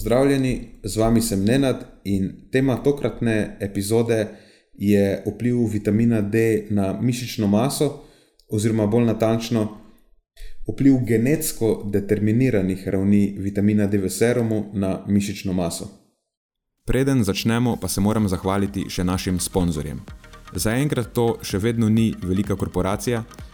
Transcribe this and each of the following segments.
Pozdravljeni, z vami sem Nenad in tema tokratne epizode je vpliv vitamina D na mišično maso, oziroma bolj natančno, vpliv genetsko determiniranih ravni vitamina D v serumu na mišično maso. Preden začnemo, pa se moram zahvaliti še našim sponzorjem. Zaenkrat to še vedno ni velika korporacija,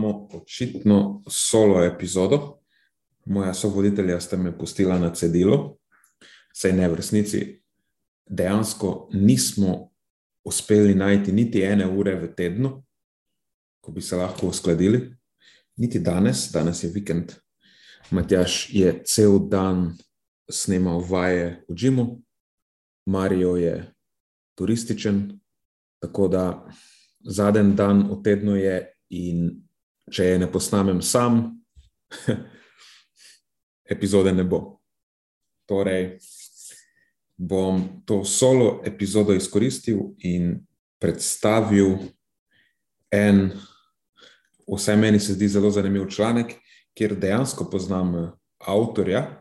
Imamo očitno solo epizodo. Moja sovoditelja sta me pustila na cedilu, saj ne v resnici. Dejansko nismo uspeli najti niti ene ure v tednu, ko bi se lahko uskladili, niti danes, danes je vikend. Matjaš je cel dan snemal vaje v Džimu, Marijo je turističen, tako da zadnji dan v tednu je In če je ne posnamem sam, epizode ne bo. Torej, bom to solo epizodo izkoristil in predstavil en, vsaj meni se zdi zelo zanimiv članek, kjer dejansko poznam avtorja,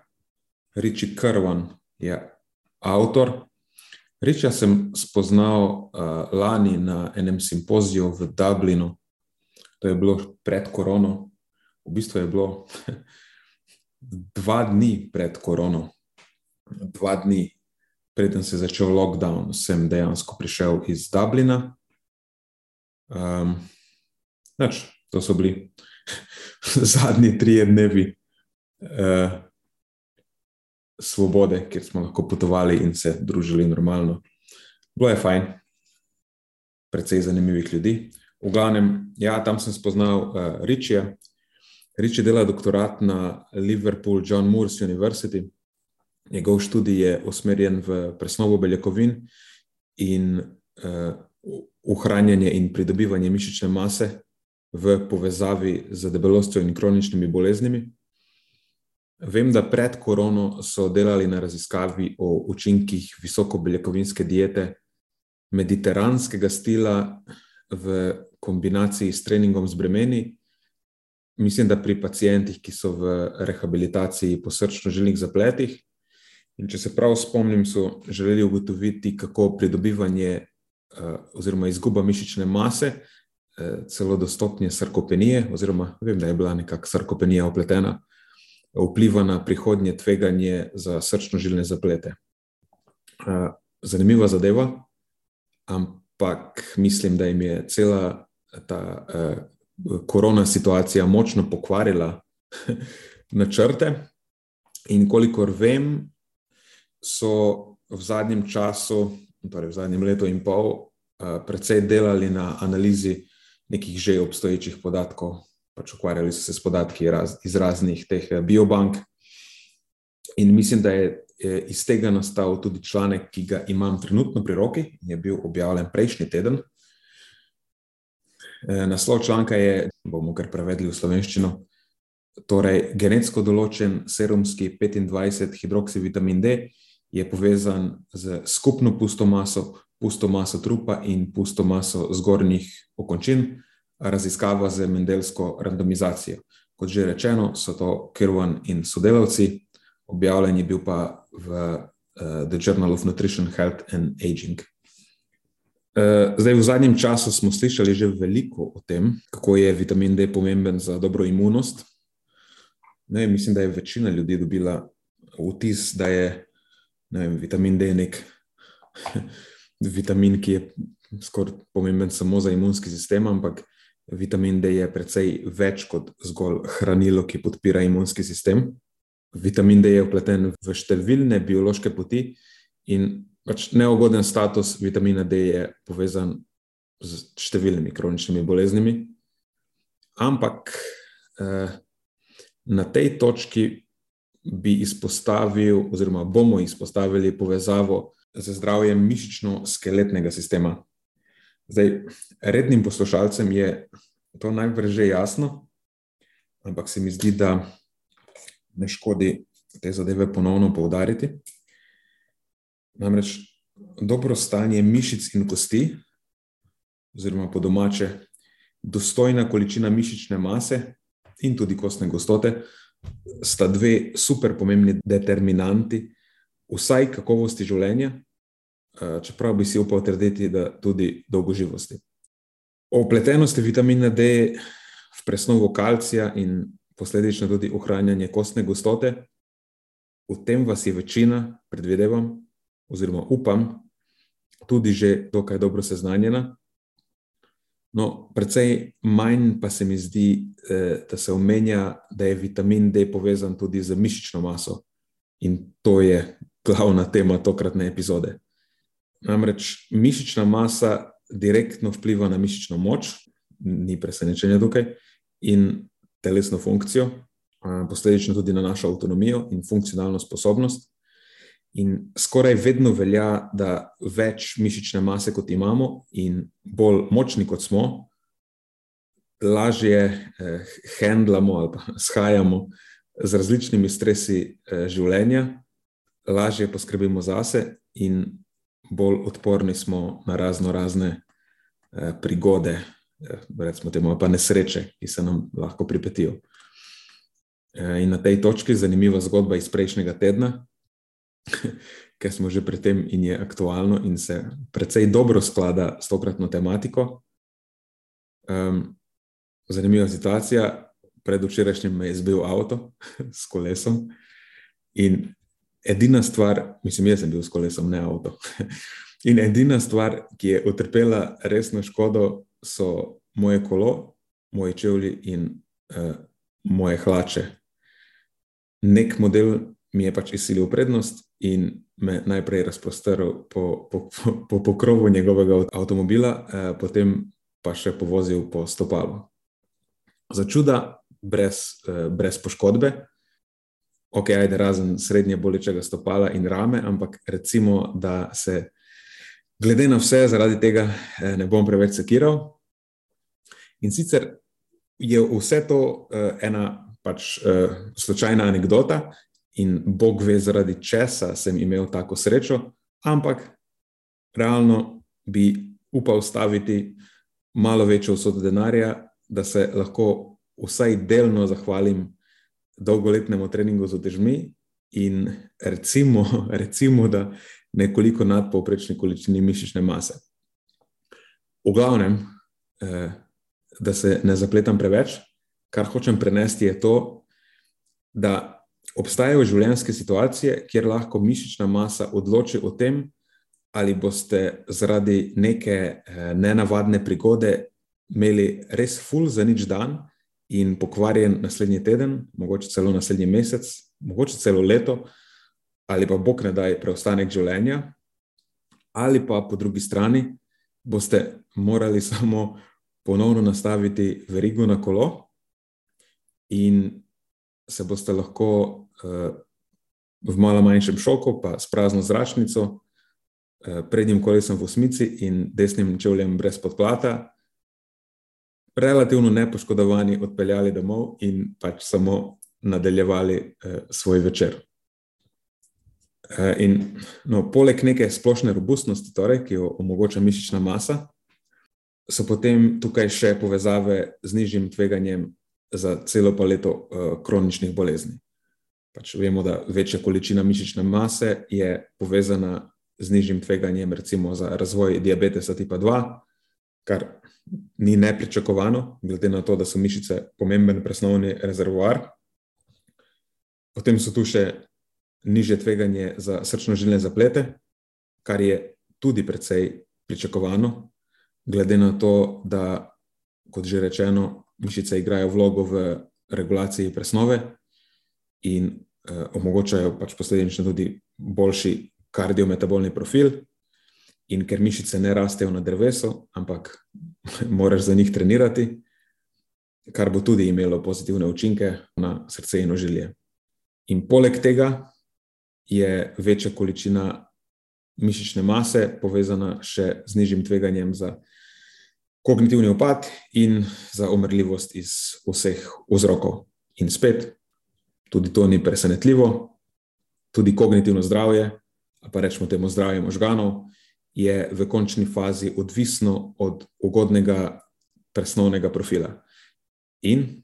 Riči Krvan je avtor. Riča sem spoznal uh, lani na enem simpoziju v Dublinu, To je bilo pred korono, v bistvu je bilo dva dni pred korono, dva dni preden se je začel lockdown, sem dejansko prišel iz Dublina. Um, nač, to so bili zadnji tri dnevi uh, svobode, kjer smo lahko potovali in se družili normalno. Bilo je fajn, precej zanimivih ljudi. V glavnem, ja, tam sem spoznal uh, Ričija. Riči dela doktorat na Liverpool John Moores University. Njegov študij je usmerjen v presnovo beljakovin in uh, ohranjanje in pridobivanje mišične mase v povezavi z debelostjo in kroničnimi boleznimi. Vem, da pred korono so delali na raziskavi o učinkih visokobeljakovinske diete, mediteranskega stila v kombinaciji s treningom z bremeni. Mislim, da pri pacijentih, ki so v rehabilitaciji po srčno-žilnih zapletih. In če se prav spomnim, so želeli ugotoviti, kako pridobivanje uh, oziroma izguba mišične mase, uh, celo do stopnje sarkopenije, oziroma vem, da je bila nekakšna sarkopenija opletena, vpliva na prihodnje tveganje za srčno-žilne zaplete. Uh, zanimiva zadeva, ampak mislim, da jim je cela ta eh, korona situacija močno pokvarila načrte. In kolikor vem, so v zadnjem času, torej v zadnjem letu in pol, eh, precej delali na analizi nekih že obstoječih podatkov, pač ukvarjali so se s podatki raz, iz raznih teh eh, biobank. In mislim, da je iz tega nastal tudi članek, ki ga imam trenutno pri roki, je bil objavljen prejšnji teden, naslov članka je, bomo kar prevedli v slovenščino, torej genetsko določen serumski 25 hidroksivitamin D je povezan z skupno pusto maso, pusto maso trupa in pusto maso zgornjih okončin, raziskava z mendelsko randomizacijo. Kot že rečeno, so to Kirwan in sodelavci, objavljen je bil pa v uh, The Journal of Nutrition, Health and Aging. Eh, zdaj, v zadnjem času smo slišali že veliko o tem, kako je vitamin D pomemben za dobro imunost. Ne, mislim, da je večina ljudi dobila vtis, da je vem, vitamin D nek vitamin, ki je skoraj pomemben samo za imunski sistem, ampak vitamin D je precej več kot zgolj hranilo, ki podpira imunski sistem. Vitamin D je vpleten v številne biološke poti in pač neugoden status vitamina D je povezan z številnimi kroničnimi boleznimi. Ampak eh, na tej točki bi izpostavil, oziroma bomo izpostavili povezavo z zdravjem mišično-skeletnega sistema. Zdaj, rednim poslušalcem je to najbrž že jasno, ampak se mi zdi, da ne škodi te zadeve ponovno poudariti. Namreč dobro stanje mišic in kosti, oziroma po domače, dostojna količina mišične mase in tudi kostne gostote, sta dve super pomembni determinanti vsaj kakovosti življenja, čeprav bi si upal trditi, da tudi dolgoživosti. O pletenosti vitamina D v presnovo kalcija in posledično tudi ohranjanje kostne gostote, v tem vas je večina, predvidevam, oziroma upam, tudi že dokaj dobro seznanjena. No, predvsej manj pa se mi zdi, eh, da se omenja, da je vitamin D povezan tudi z mišično maso. In to je glavna tema tokratne epizode. Namreč mišična masa direktno vpliva na mišično moč, ni presenečenja tukaj, in telesno funkcijo, posledično tudi na našo avtonomijo in funkcionalno sposobnost. In skoraj vedno velja, da več mišične mase kot imamo, in bolj močni kot smo, lažje eh, handlamo ali pa shajamo z različnimi stresi eh, življenja, lažje poskrbimo zase, in bolj odporni smo na razno razne eh, prigode, eh, recimo temu, pa nesreče, ki se nam lahko pripetijo. Eh, in na tej točki je zanimiva zgodba iz prejšnjega tedna ker smo že pri tem in je aktualno in se precej dobro sklada s tokratno tematiko. Um, zanimiva situacija. Predvčerajšnjem me je zbil avto s kolesom in edina stvar, mislim, jaz sem bil s kolesom, ne avto. In edina stvar, ki je utrpela resno škodo, so moje kolo, moji čevlji in uh, moje hlače. Nek model mi je pač izsilil prednost in me najprej razprostrl po, po, po pokrovu njegovega avtomobila, eh, potem pa še povozil po stopalu. Za čuda, brez, eh, brez poškodbe, ok, ajde razen srednje bolečega stopala in rame, ampak recimo, da se glede na vse zaradi tega eh, ne bom preveč sekiral. In sicer je vse to eh, ena pač eh, slučajna anekdota, in Bog ve, zaradi česa sem imel tako srečo, ampak realno bi upal staviti malo večjo vsoto denarja, da se lahko vsaj delno zahvalim dolgoletnemu treningu z otežmi in recimo, recimo da nekoliko nadpovprečni količini mišične mase. V glavnem, eh, da se ne zapletam preveč, kar hočem prenesti, je to, da obstajajo življenjske situacije, kjer lahko mišična masa odloči o tem, ali boste zaradi neke eh, nenavadne prigode imeli res full za nič dan in pokvarjen naslednji teden, mogoče celo naslednji mesec, mogoče celo leto, ali pa bog ne daj preostanek življenja, ali pa po drugi strani boste morali samo ponovno nastaviti verigo na kolo in se boste lahko uh, v malo manjšem šoku, pa s prazno zračnico, uh, prednjim kolesom v osmici in desnim čevljem brez podplata, relativno nepoškodovani, odpeljali domov in pač samo nadaljevali uh, svoj večer. Uh, in, no, poleg neke splošne robustnosti, torej, ki jo omogoča mišična masa, so potem tukaj še povezave z nižjim tveganjem za celo paleto uh, kroničnih bolezni. Pač vemo, da večja količina mišične mase je povezana z nižjim tveganjem, recimo za razvoj diabetesa tipa 2, kar ni nepričakovano, glede na to, da so mišice pomemben presnovni rezervoar. Potem so tu še nižje tveganje za srčno-žilne zaplete, kar je tudi precej pričakovano, glede na to, da, kot že rečeno, mišice igrajo vlogo v regulaciji presnove in eh, omogočajo pač posledično tudi boljši kardiometabolni profil. In ker mišice ne rastejo na drevesu, ampak moraš za njih trenirati, kar bo tudi imelo pozitivne učinke na srce in ožilje. In poleg tega je večja količina mišične mase povezana še z nižjim tveganjem za kognitivni upad in za umrljivost iz vseh vzrokov. In spet, tudi to ni presenetljivo, tudi kognitivno zdravje, pa rečemo temu zdravje možganov, je v končni fazi odvisno od ugodnega presnovnega profila. In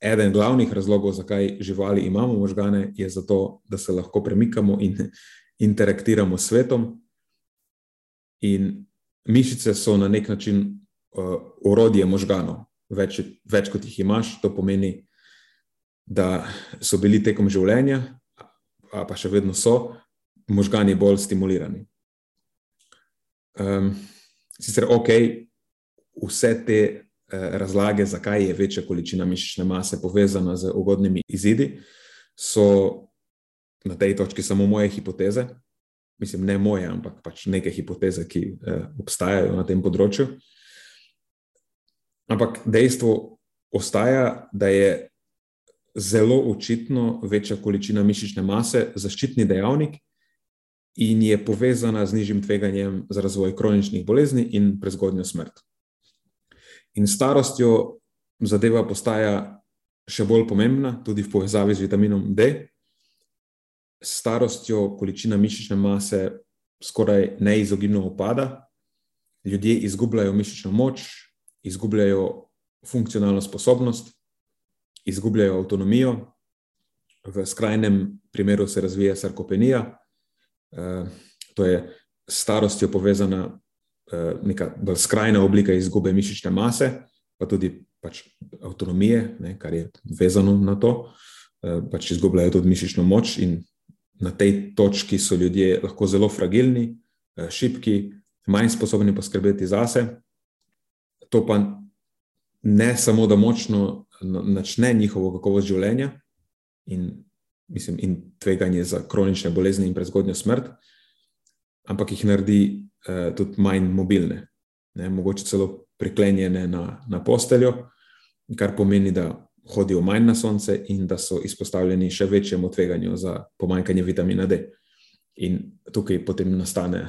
eden glavnih razlogov, zakaj živali imamo možgane, je zato, da se lahko premikamo in interaktiramo s svetom. In mišice so na nek način uh, orodje možganov. Več, več kot jih imaš, to pomeni, da so bili tekom življenja, pa še vedno so, možgani bolj stimulirani. Um, sicer ok, vse te uh, razlage, zakaj je večja količina mišične mase povezana z ugodnimi izidi, so na tej točki samo moje hipoteze. Mislim, ne moje, ampak pač neke hipoteze, ki uh, obstajajo na tem področju. Ampak dejstvo ostaja, da je zelo očitno večja količina mišične mase zaščitni dejavnik, in je povezana z nižjim tveganjem za razvoj kroničnih bolezni in prezgodnjo smrt. In starostjo zadeva postaja še bolj pomembna, tudi v povezavi z vitaminom D. Starostjo količina mišične mase skoraj neizogibno upada, ljudje izgubljajo mišično moč, izgubljajo funkcionalno sposobnost, izgubljajo avtonomijo, v skrajnem primeru se razvija sarkopenija. Eh, to je starostjo povezana eh, neka bolj skrajna oblika izgube mišične mase, pa tudi pač avtonomije, ne, kar je vezano na to. Eh, pač izgubljajo tudi mišično moč, in na tej točki so ljudje lahko zelo fragilni, šibki, manj sposobni poskrbeti zase. To pa ne samo, da močno načne njihovo kakovost življenja in mislim, in tveganje za kronične bolezni in prezgodnjo smrt, ampak jih naredi uh, tudi manj mobilne, ne, mogoče celo priklenjene na, na posteljo, kar pomeni, da hodijo manj na sonce in da so izpostavljeni še večjemu tveganju za pomanjkanje vitamina D. In tukaj potem nastane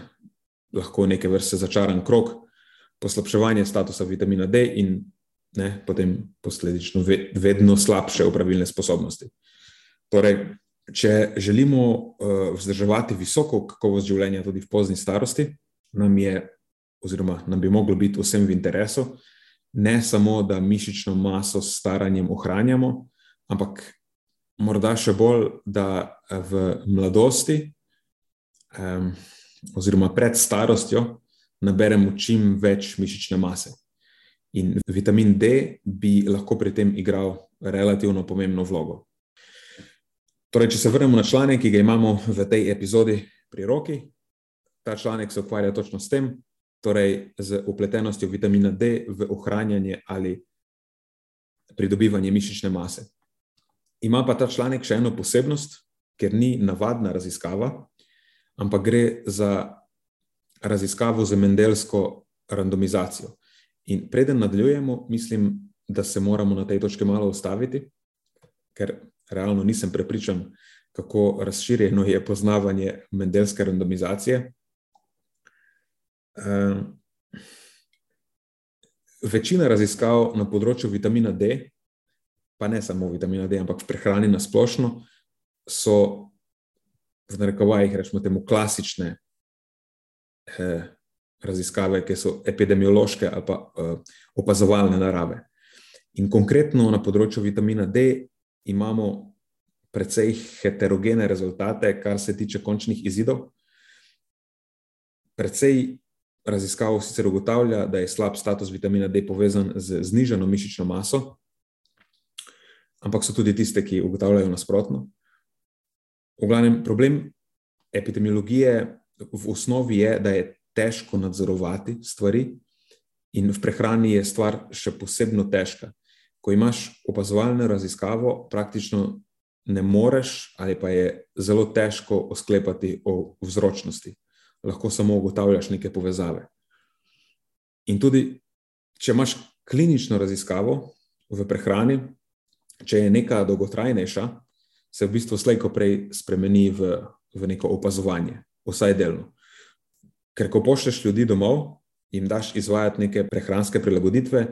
lahko neke vrste začaran krok, poslabševanje statusa vitamina D in ne, potem posledično vedno slabše upravilne sposobnosti. Torej, če želimo uh, vzdrževati visoko kakovost življenja tudi v pozni starosti, nam je, oziroma nam bi moglo biti vsem v interesu, ne samo, da mišično maso s staranjem ohranjamo, ampak morda še bolj, da v mladosti, um, oziroma pred starostjo, naberemo čim več mišične mase. In vitamin D bi lahko pri tem igral relativno pomembno vlogo. Torej, če se vrnemo na članek, ki ga imamo v tej epizodi pri roki, ta članek se ukvarja točno s tem, torej z upletenostjo vitamina D v ohranjanje ali pridobivanje mišične mase. Ima pa ta članek še eno posebnost, ker ni navadna raziskava, ampak gre za raziskavo z mendelsko randomizacijo. In preden nadaljujemo, mislim, da se moramo na tej točki malo ustaviti, ker realno nisem prepričan, kako razširjeno je poznavanje mendelske randomizacije. Večina raziskav na področju vitamina D, pa ne samo vitamina D, ampak v prehrani na splošno, so v narekovajih, rečemo temu, klasične eh, raziskave, ki so epidemiološke ali pa eh, opazovalne narave. In konkretno na področju vitamina D imamo precej heterogene rezultate, kar se tiče končnih izidov. precej raziskav sicer ugotavlja, da je slab status vitamina D povezan z znižano mišično maso, ampak so tudi tiste, ki ugotavljajo nasprotno. V glavnem, problem epidemiologije v osnovi je, da je težko nadzorovati stvari, in v prehrani je stvar še posebno težka. Ko imaš opazovalno raziskavo, praktično ne moreš, ali pa je zelo težko sklepati o vzročnosti lahko samo ugotavljaš neke povezave. In tudi, če imaš klinično raziskavo v prehrani, če je neka dolgotrajnejša, se v bistvu slejko prej spremeni v, v neko opazovanje, vsaj delno. Ker ko pošlješ ljudi domov in daš izvajati neke prehranske prilagoditve,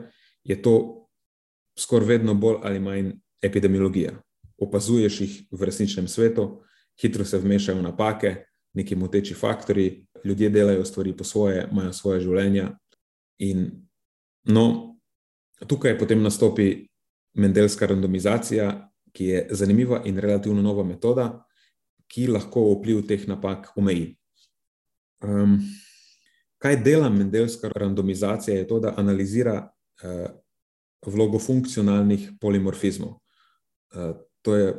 je to skoraj vedno bolj ali manj epidemiologija. Opazuješ jih v resničnem svetu, hitro se vmešajo napake, neki moteči faktori, ljudje delajo stvari po svoje, imajo svoje življenja. In no, tukaj potem nastopi Mendelska randomizacija, ki je zanimiva in relativno nova metoda, ki lahko vpliv teh napak omeji. Um, kaj dela Mendelska randomizacija, je to, da analizira uh, vlogo funkcionalnih polimorfizmov. Uh, to je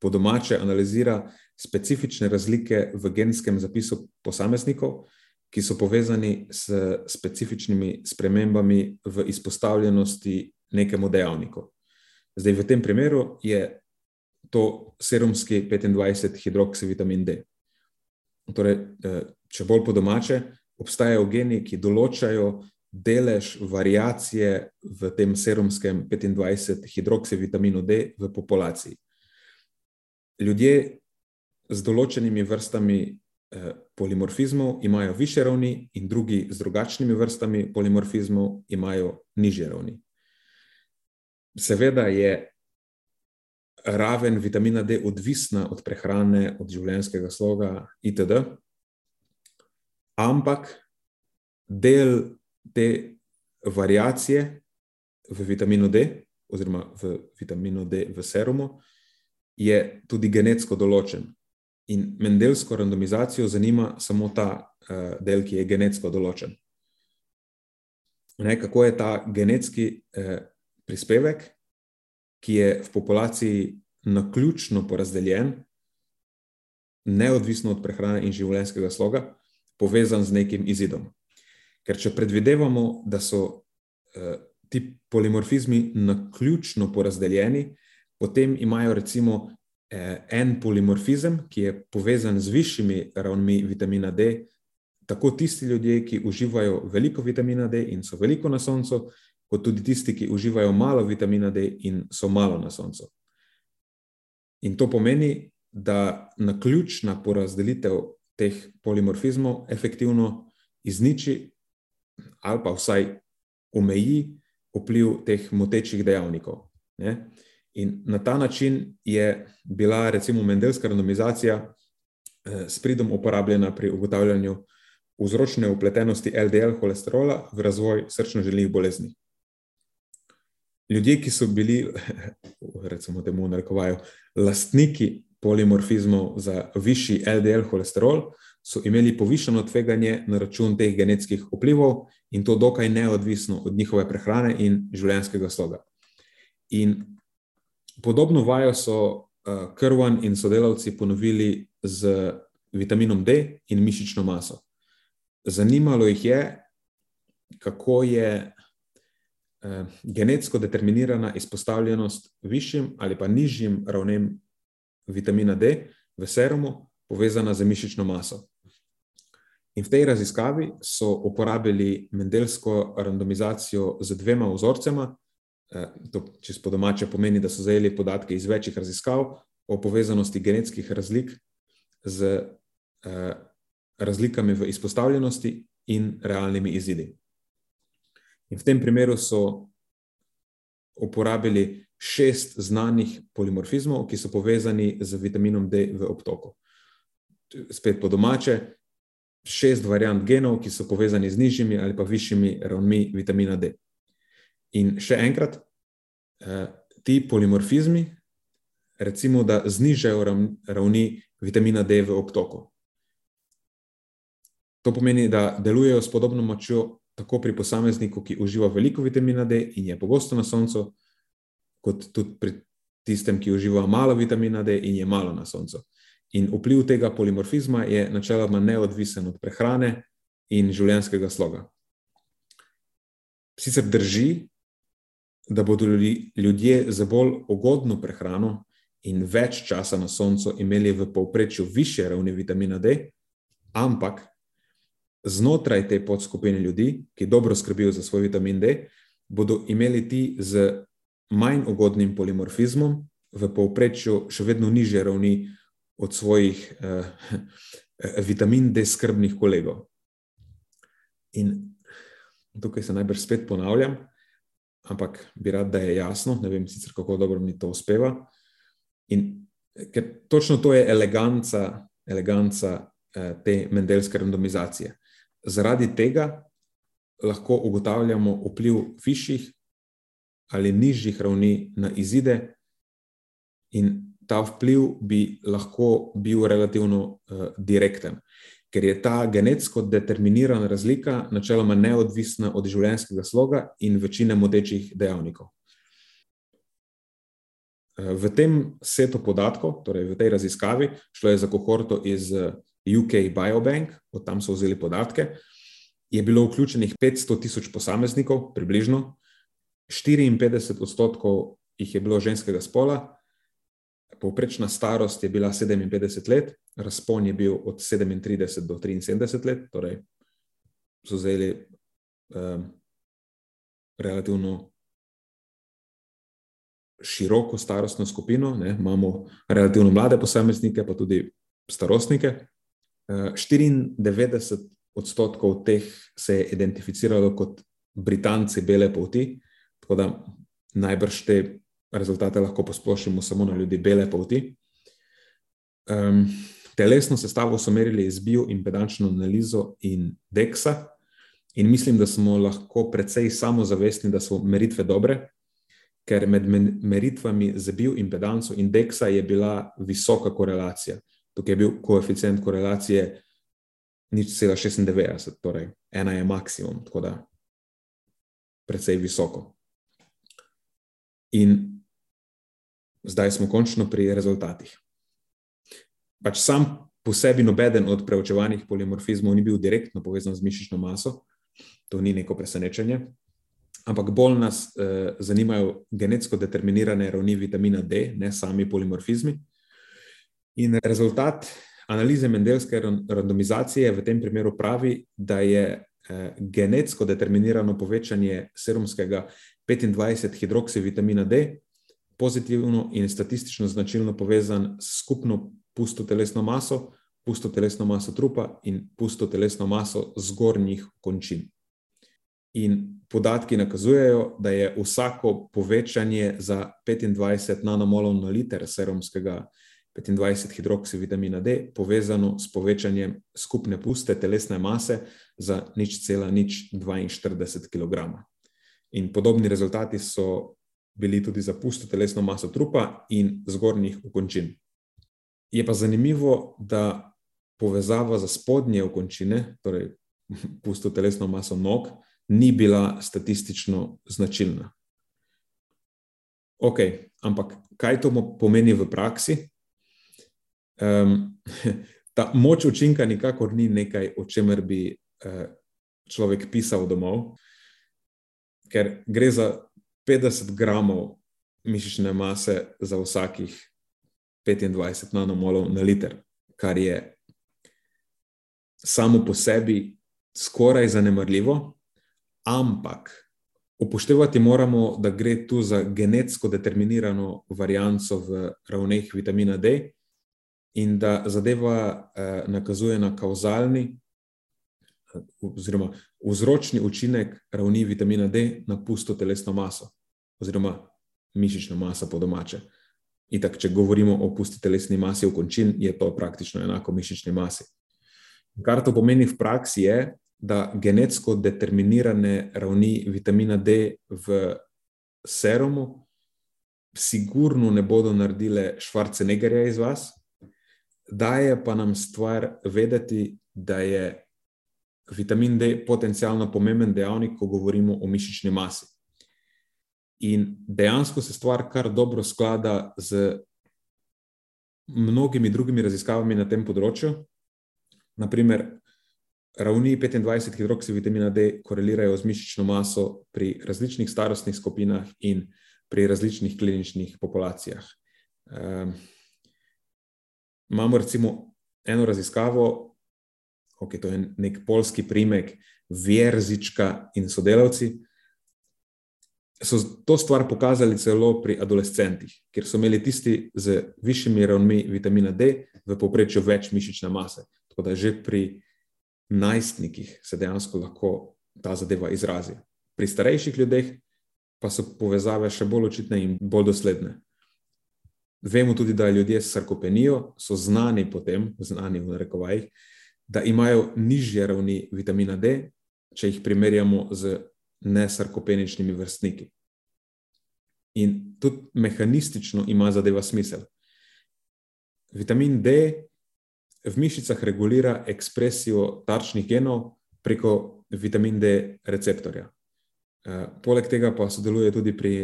po domače analizira specifične razlike v genskem zapisu posameznikov, ki so povezani s specifičnimi spremembami v izpostavljenosti nekemu dejavniku. Zdaj, v tem primeru je to serumski 25 hidroksivitamin D. Torej, eh, če bolj po domače, obstajajo geni, ki določajo delež variacije v tem serumskem 25 hidroksivitaminu D v populaciji. Ljudje z določenimi vrstami eh, polimorfizmov imajo više ravni, in drugi z drugačnimi vrstami polimorfizmov imajo nižje ravni. Seveda je raven vitamina D odvisna od prehrane, od življenjskega sloga, itd. Ampak del te variacije v vitaminu D, oziroma v vitaminu D v serumu, je tudi genetsko določen. In Mendelsko randomizacijo zanima samo ta uh, del, ki je genetsko določen. Ne, kako je ta genetski uh, prispevek, ki je v populaciji na ključno porazdeljen, neodvisno od prehrane in življenjskega sloga, povezan z nekim izidom. Ker če predvidevamo, da so uh, ti polimorfizmi na ključno porazdeljeni, potem imajo recimo Eh, en polimorfizem, ki je povezan z višjimi ravnmi vitamina D, tako tisti ljudje, ki uživajo veliko vitamina D in so veliko na soncu, kot tudi tisti, ki uživajo malo vitamina D in so malo na soncu. In to pomeni, da na ključna porazdelitev teh polimorfizmov efektivno izniči ali pa vsaj omeji vpliv teh motečih dejavnikov. Ne? In na ta način je bila, recimo, Mendelska randomizacija eh, s pridom uporabljena pri ugotavljanju vzročne upletenosti LDL holesterola v razvoj srčno-željnih bolezni. Ljudje, ki so bili, recimo, temu narekovajo, lastniki polimorfizmov za višji LDL holesterol, so imeli povišeno tveganje na račun teh genetskih vplivov in to dokaj neodvisno od njihove prehrane in življenjskega sloga. In Podobno vajo so uh, Krvan in sodelavci ponovili z vitaminom D in mišično maso. Zanimalo jih je, kako je uh, genetsko determinirana izpostavljenost višjim ali pa nižjim ravnem vitamina D v serumu povezana z mišično maso. In v tej raziskavi so uporabili mendelsko randomizacijo z dvema vzorcema, Eh, to čez po domače pomeni, da so zajeli podatke iz večjih raziskav o povezanosti genetskih razlik z eh, razlikami v izpostavljenosti in realnimi izidi. In v tem primeru so uporabili šest znanih polimorfizmov, ki so povezani z vitaminom D v obtoku. Spet po domače, šest variant genov, ki so povezani z nižjimi ali pa višjimi ravnmi vitamina D. In še enkrat, eh, ti polimorfizmi, recimo, da znižajo ravni vitamina D v obtoku. To pomeni, da delujejo s podobno močjo tako pri posamezniku, ki uživa veliko vitamina D in je pogosto na soncu, kot tudi pri tistem, ki uživa malo vitamina D in je malo na soncu. In vpliv tega polimorfizma je načeloma neodvisen od prehrane in življenjskega sloga. Sicer drži, da bodo ljudje za bolj ugodno prehrano in več časa na soncu imeli v povprečju više ravni vitamina D, ampak znotraj te podskupine ljudi, ki dobro skrbijo za svoj vitamin D, bodo imeli ti z manj ugodnim polimorfizmom v povprečju še vedno nižje ravni od svojih eh, vitamin D skrbnih kolegov. In tukaj se najbrž spet ponavljam, ampak bi rad, da je jasno, ne vem sicer, kako dobro mi to uspeva. In ker točno to je eleganca, eleganca eh, te mendelske randomizacije. Zaradi tega lahko ugotavljamo vpliv višjih ali nižjih ravni na izide, in ta vpliv bi lahko bil relativno uh, direkten, ker je ta genetsko determinirana razlika načeloma neodvisna od življenjskega sloga in večine motečih dejavnikov. Eh, v tem setu podatkov, torej v tej raziskavi, šlo je za kohorto iz UK Biobank, od tam so vzeli podatke, je bilo vključenih 500 tisoč posameznikov, približno 54 odstotkov jih je bilo ženskega spola, povprečna starost je bila 57 let, razpon je bil od 37 do 73 let, torej so vzeli um, relativno široko starostno skupino, ne? imamo relativno mlade posameznike, pa tudi starostnike. 94 odstotkov teh se je identificiralo kot Britanci bele polti, tako da najbrž te rezultate lahko posplošimo samo na ljudi bele polti. Um, telesno sestavo so merili z bioimpedančno analizo in DEXA, in mislim, da smo lahko precej samozavestni, da so meritve dobre, ker med meritvami z bioimpedanco in DEXA je bila visoka korelacija. Tukaj je bil koeficient korelacije nič cela 96, torej ena je maksimum, tako da precej visoko. In zdaj smo končno pri rezultatih. Pač sam po sebi nobeden od preučevanih polimorfizmov ni bil direktno povezan z mišično maso, to ni neko presenečenje, ampak bolj nas eh, zanimajo genetsko determinirane ravni vitamina D, ne sami polimorfizmi. In rezultat analize mendelske randomizacije v tem primeru pravi, da je eh, genetsko determinirano povečanje serumskega 25 hidroksivitamina D pozitivno in statistično značilno povezan s skupno pusto telesno maso, pusto telesno maso trupa in pusto telesno maso zgornjih končin. In podatki nakazujejo, da je vsako povečanje za 25 nanomolov na liter serumskega 25 hidroksivitamina D povezano s povečanjem skupne puste telesne mase za nič cela nič 42 kg. In podobni rezultati so bili tudi za pusto telesno maso trupa in zgornjih ukončin. Je pa zanimivo, da povezava za spodnje ukončine, torej pusto telesno maso nog, ni bila statistično značilna. Ok, ampak kaj to pomeni v praksi? Um, ta moč učinka nikakor ni nekaj, o čemer bi uh, človek pisal domov, ker gre za 50 gramov mišične mase za vsakih 25 nanomolov na liter, kar je samo po sebi skoraj zanemarljivo, ampak upoštevati moramo, da gre tu za genetsko determinirano varianco v ravneh vitamina D in da zadeva eh, nakazuje na kauzalni oziroma vzročni učinek ravni vitamina D na pusto telesno maso oziroma mišično maso po domače. Itak, če govorimo o pusti telesni masi v končin, je to praktično enako mišični masi. Kar to pomeni v praksi je, da genetsko determinirane ravni vitamina D v serumu sigurno ne bodo naredile švarce negerja iz vas, daje pa nam stvar vedeti, da je vitamin D potencialno pomemben dejavnik, ko govorimo o mišični masi. In dejansko se stvar kar dobro sklada z mnogimi drugimi raziskavami na tem področju. Naprimer, ravni 25 hidroksivitamina D korelirajo z mišično maso pri različnih starostnih skupinah in pri različnih kliničnih populacijah. Um, imamo recimo eno raziskavo, ok, to je nek polski primek, Vjerzička in sodelavci. So to stvar pokazali celo pri adolescentih, kjer so imeli tisti z višjimi ravnmi vitamina D v povprečju več mišične mase. Tako da že pri najstnikih se dejansko lahko ta zadeva izrazi. Pri starejših ljudeh pa so povezave še bolj očitne in bolj dosledne. Vemo tudi, da ljudje s sarkopenijo so znani potem, znani v narekovajih, da imajo nižje ravni vitamina D, če jih primerjamo z nesarkopeničnimi vrstniki. In tudi mehanistično ima zadeva smisel. Vitamin D v mišicah regulira ekspresijo tarčnih genov preko vitamin D receptorja. Uh, poleg tega pa sodeluje tudi pri,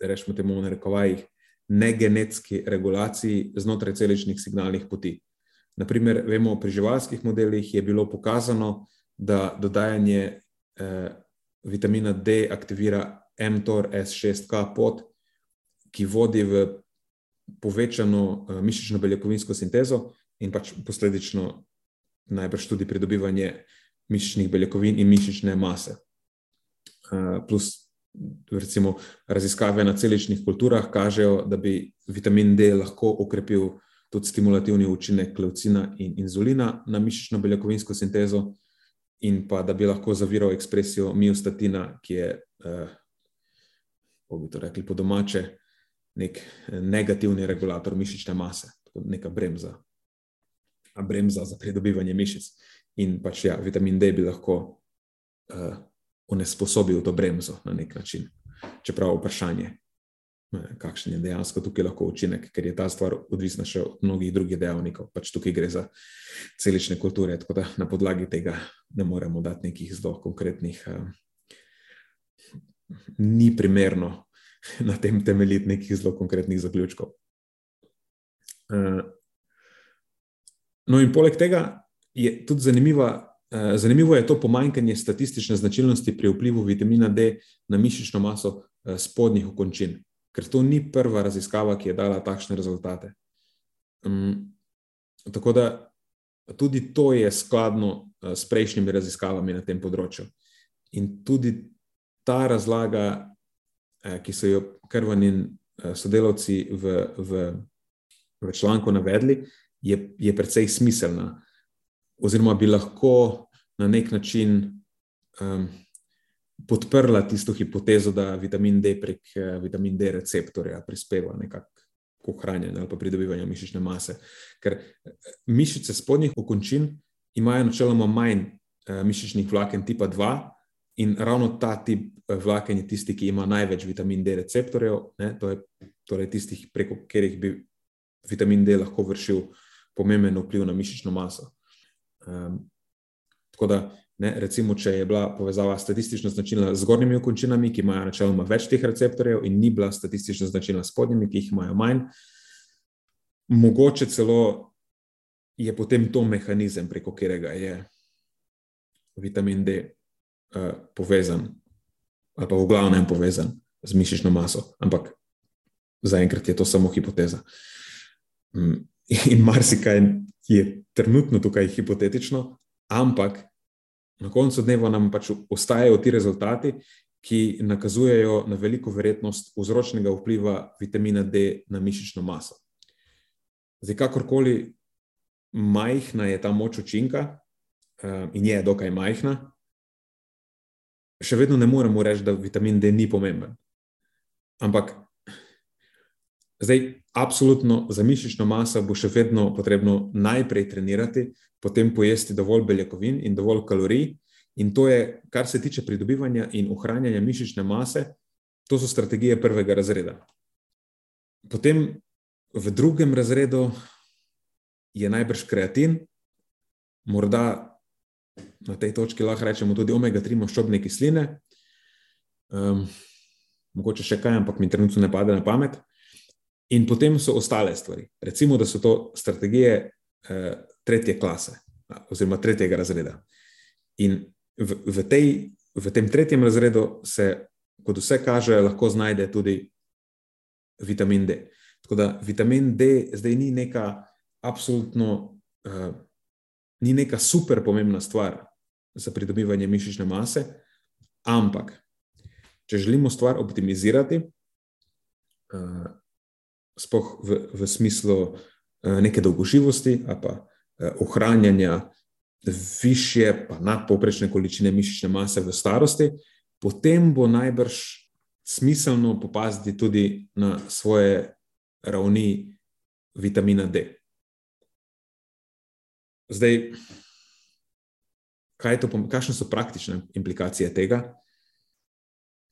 rečemo temu, narekovajih, negenetski regulaciji znotraj celičnih signalnih poti. Naprimer, vemo, pri živalskih modelih je bilo pokazano, da dodajanje eh, vitamina D aktivira mTOR S6K pot, ki vodi v povečano eh, mišično beljakovinsko sintezo in pač posledično najbrž tudi pridobivanje mišičnih beljakovin in mišične mase. Eh, plus recimo, raziskave na celičnih kulturah kažejo, da bi vitamin D lahko okrepil tudi stimulativni učinek leucina in inzulina na mišično beljakovinsko sintezo, in pa da bi lahko zaviral ekspresijo miostatina, ki je, kako eh, bi to rekli po domače, nek negativni regulator mišične mase, neka bremza, bremza za pridobivanje mišic. In pač ja, vitamin D bi lahko. Uh, onesposobil to bremzo na nek način. Čeprav vprašanje, kakšen je dejansko tukaj lahko učinek, ker je ta stvar odvisna še od mnogih drugih dejavnikov. Pač tukaj gre za celične kulture, tako da na podlagi tega ne moremo dati nekih zelo konkretnih. Uh, ni primerno na tem temeljiti nekih zelo konkretnih zaključkov. Uh, no, in poleg tega je tudi zanimiva Eh, zanimivo je to pomanjkanje statistične značilnosti pri vplivu vitamina D na mišično maso eh, spodnjih okončin, ker to ni prva raziskava, ki je dala takšne rezultate. Um, tako da tudi to je skladno uh, s prejšnjimi raziskavami na tem področju. In tudi ta razlaga, uh, ki so jo krvanin uh, sodelavci v, v, v članku navedli, je, je precej smiselna oziroma bi lahko na nek način um, podprla tisto hipotezo, da vitamin D prek uh, vitamin D receptorja prispeva nekako k ohranjanju ali pridobivanju mišične mase. Ker eh, mišice spodnjih okončin imajo načeloma manj uh, mišičnih vlaken tipa 2. In ravno ta tip vlaken je tisti, ki ima največ vitamin D receptorjev, ne, to je torej tistih, preko katerih bi vitamin D lahko vršil pomemben vpliv na mišično maso. Um, tako da, ne, recimo, če je bila povezava statistično značilna z zgornjimi okončinami, ki imajo načeloma več teh receptorjev, in ni bila statistično značilna s spodnjimi, ki jih imajo manj, mogoče celo je potem to mehanizem, preko katerega je vitamin D uh, povezan, ali pa v glavnem povezan z mišično maso. Ampak zaenkrat je to samo hipoteza. Um, in marsikaj je trenutno tukaj hipotetično, ampak na koncu dneva nam pač ostajajo ti rezultati, ki nakazujejo na veliko verjetnost vzročnega vpliva vitamina D na mišično maso. Zdaj, kakorkoli majhna je ta moč učinka, eh, in je dokaj majhna, še vedno ne moremo reči, da vitamin D ni pomemben. Ampak zdaj, absolutno za mišično maso bo še vedno potrebno najprej trenirati, potem pojesti dovolj beljakovin in dovolj kalorij. In to je, kar se tiče pridobivanja in ohranjanja mišične mase, to so strategije prvega razreda. Potem v drugem razredu je najbrž kreatin, morda na tej točki lahko rečemo tudi omega-3 maščobne kisline. Um, mogoče še kaj, ampak mi trenutno ne pade na pamet. In potem so ostale stvari. Recimo, da so to strategije uh, tretje klase, oziroma tretjega razreda. In v, v, tej, v tem tretjem razredu se, kot vse kaže, lahko znajde tudi vitamin D. Tako da vitamin D zdaj ni neka absolutno, uh, ni neka super pomembna stvar za pridobivanje mišične mase, ampak če želimo stvar optimizirati, uh, spoh v, v smislu uh, neke dolgoživosti ali pa uh, ohranjanja više, pa nadpoprečne količine mišične mase v starosti, potem bo najbrž smiselno popaziti tudi na svoje ravni vitamina D. Zdaj, kaj to, kakšne so praktične implikacije tega?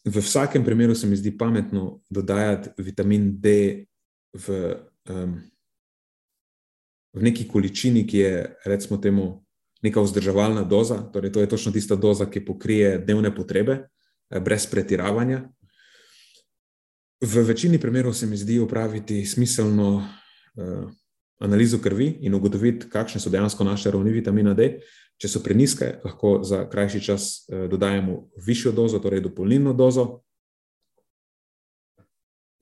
V vsakem primeru se mi zdi pametno dodajati vitamin D v, um, v neki količini, ki je, recimo, temu, neka vzdrževalna doza. Torej, to je točno tista doza, ki pokrije dnevne potrebe, eh, brez pretiravanja. V večini primerov se mi zdi upraviti smiselno uh, analizo krvi in ugotoviti, kakšne so dejansko naše ravni vitamina D. Če so preniske, lahko za krajši čas uh, dodajemo višjo dozo, torej dopolnilno dozo,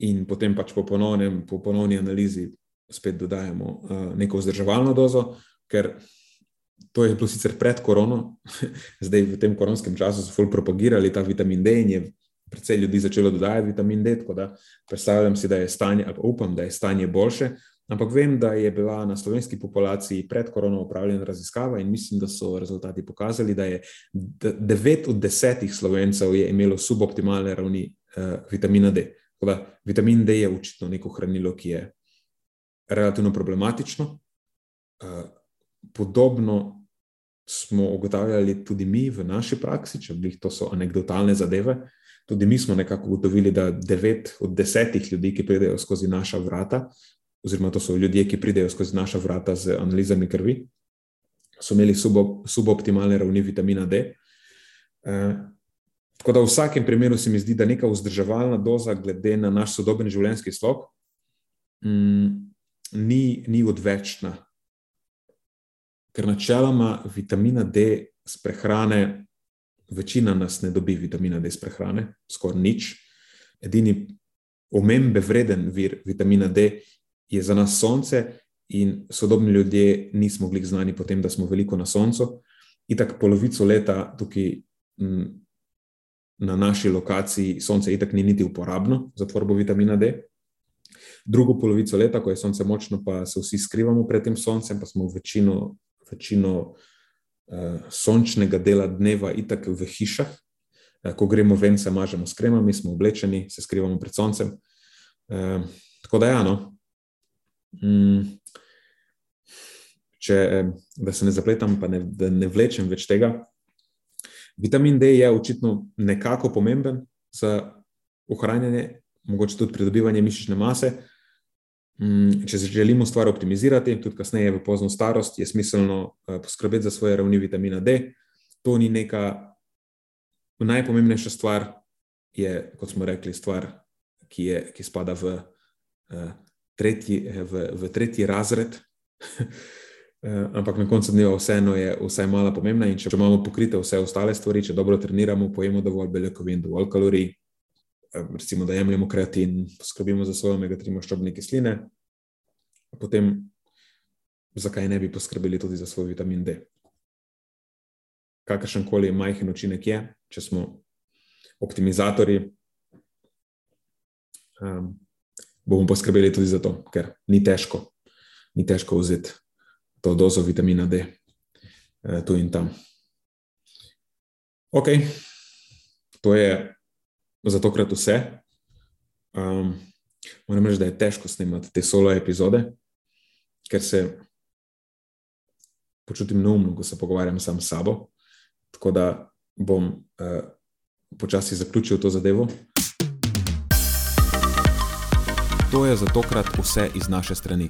in potem pač po, ponovnem, po ponovni analizi spet dodajemo uh, neko vzdrževalno dozo, ker to je bilo sicer pred korono, zdaj v tem koronskem času so fulj propagirali ta vitamin D in je precej ljudi začelo dodajati vitamin D, tako da predstavljam si, da je stanje, ali upam, da je stanje boljše. Ampak vem, da je bila na slovenski populaciji pred korono upravljena raziskava in mislim, da so rezultati pokazali, da je 9 od 10 slovencev imelo suboptimalne ravni uh, vitamina D. Tako da vitamin D je očitno neko hranilo, ki je relativno problematično. Uh, podobno smo ugotavljali tudi mi v naši praksi, če bi to so anekdotalne zadeve. Tudi mi smo nekako ugotovili, da devet od desetih ljudi, ki pridejo skozi naša vrata, oziroma to so ljudje, ki pridejo skozi naša vrata z analizami krvi, so imeli subo, suboptimalne ravni vitamina D. Tako da v vsakem primeru se mi zdi, da neka vzdrževalna doza, glede na naš sodoben življenjski slog, mm, ni, ni odvečna. Ker načeloma vitamina D z prehrane večina nas ne dobi vitamina D iz prehrane, skoraj nič. Edini omembe vreden vir vitamina D je za nas sonce, in sodobni ljudje nismo bili znani po tem, da smo veliko na soncu. In tako polovico leta tukaj m, na naši lokaciji sonce itak ni niti uporabno za tvorbo vitamina D. Drugo polovico leta, ko je sonce močno, pa se vsi skrivamo pred tem soncem, pa smo večino, večino uh, sončnega dela dneva, itak v hišah. Uh, ko gremo ven, se mažemo s kremami, smo oblečeni, se skrivamo pred soncem. Uh, tako da, ja, no. mm, če, da se ne zapletam, pa ne, da ne vlečem več tega. Vitamin D je očitno nekako pomemben za ohranjanje, mogoče tudi pridobivanje mišične mase. Mm, če želimo stvar optimizirati, tudi kasneje v pozno starost, je smiselno eh, poskrbeti za svoje ravni vitamina D. To ni neka najpomembnejša stvar, je, kot smo rekli, stvar, ki, je, ki spada v, uh, tretji, eh, v, v tretji razred. Ampak na koncu dneva vseeno je vsaj mala pomembna. In če imamo pokrite vse ostale stvari, če dobro treniramo, pojemo dovolj beljakovin, dovolj kalorij, recimo, da jemljemo kreatin, poskrbimo za svoje omega-3 maščobne kisline, potem zakaj ne bi poskrbeli tudi za svoj vitamin D? Kakršen koli majhen učinek je, če smo optimizatori, um, bomo poskrbeli tudi za to, ker ni težko, ni težko vzeti to dozo vitamina D uh, tu in tam. Ok, to je za tokrat vse. Um, moram reči, da je težko snemati te solo epizode, ker se počutim neumno, ko se pogovarjam sam s sabo. Tako da bom uh, počasi zaključil to zadevo. To je za tokrat vse iz naše strani.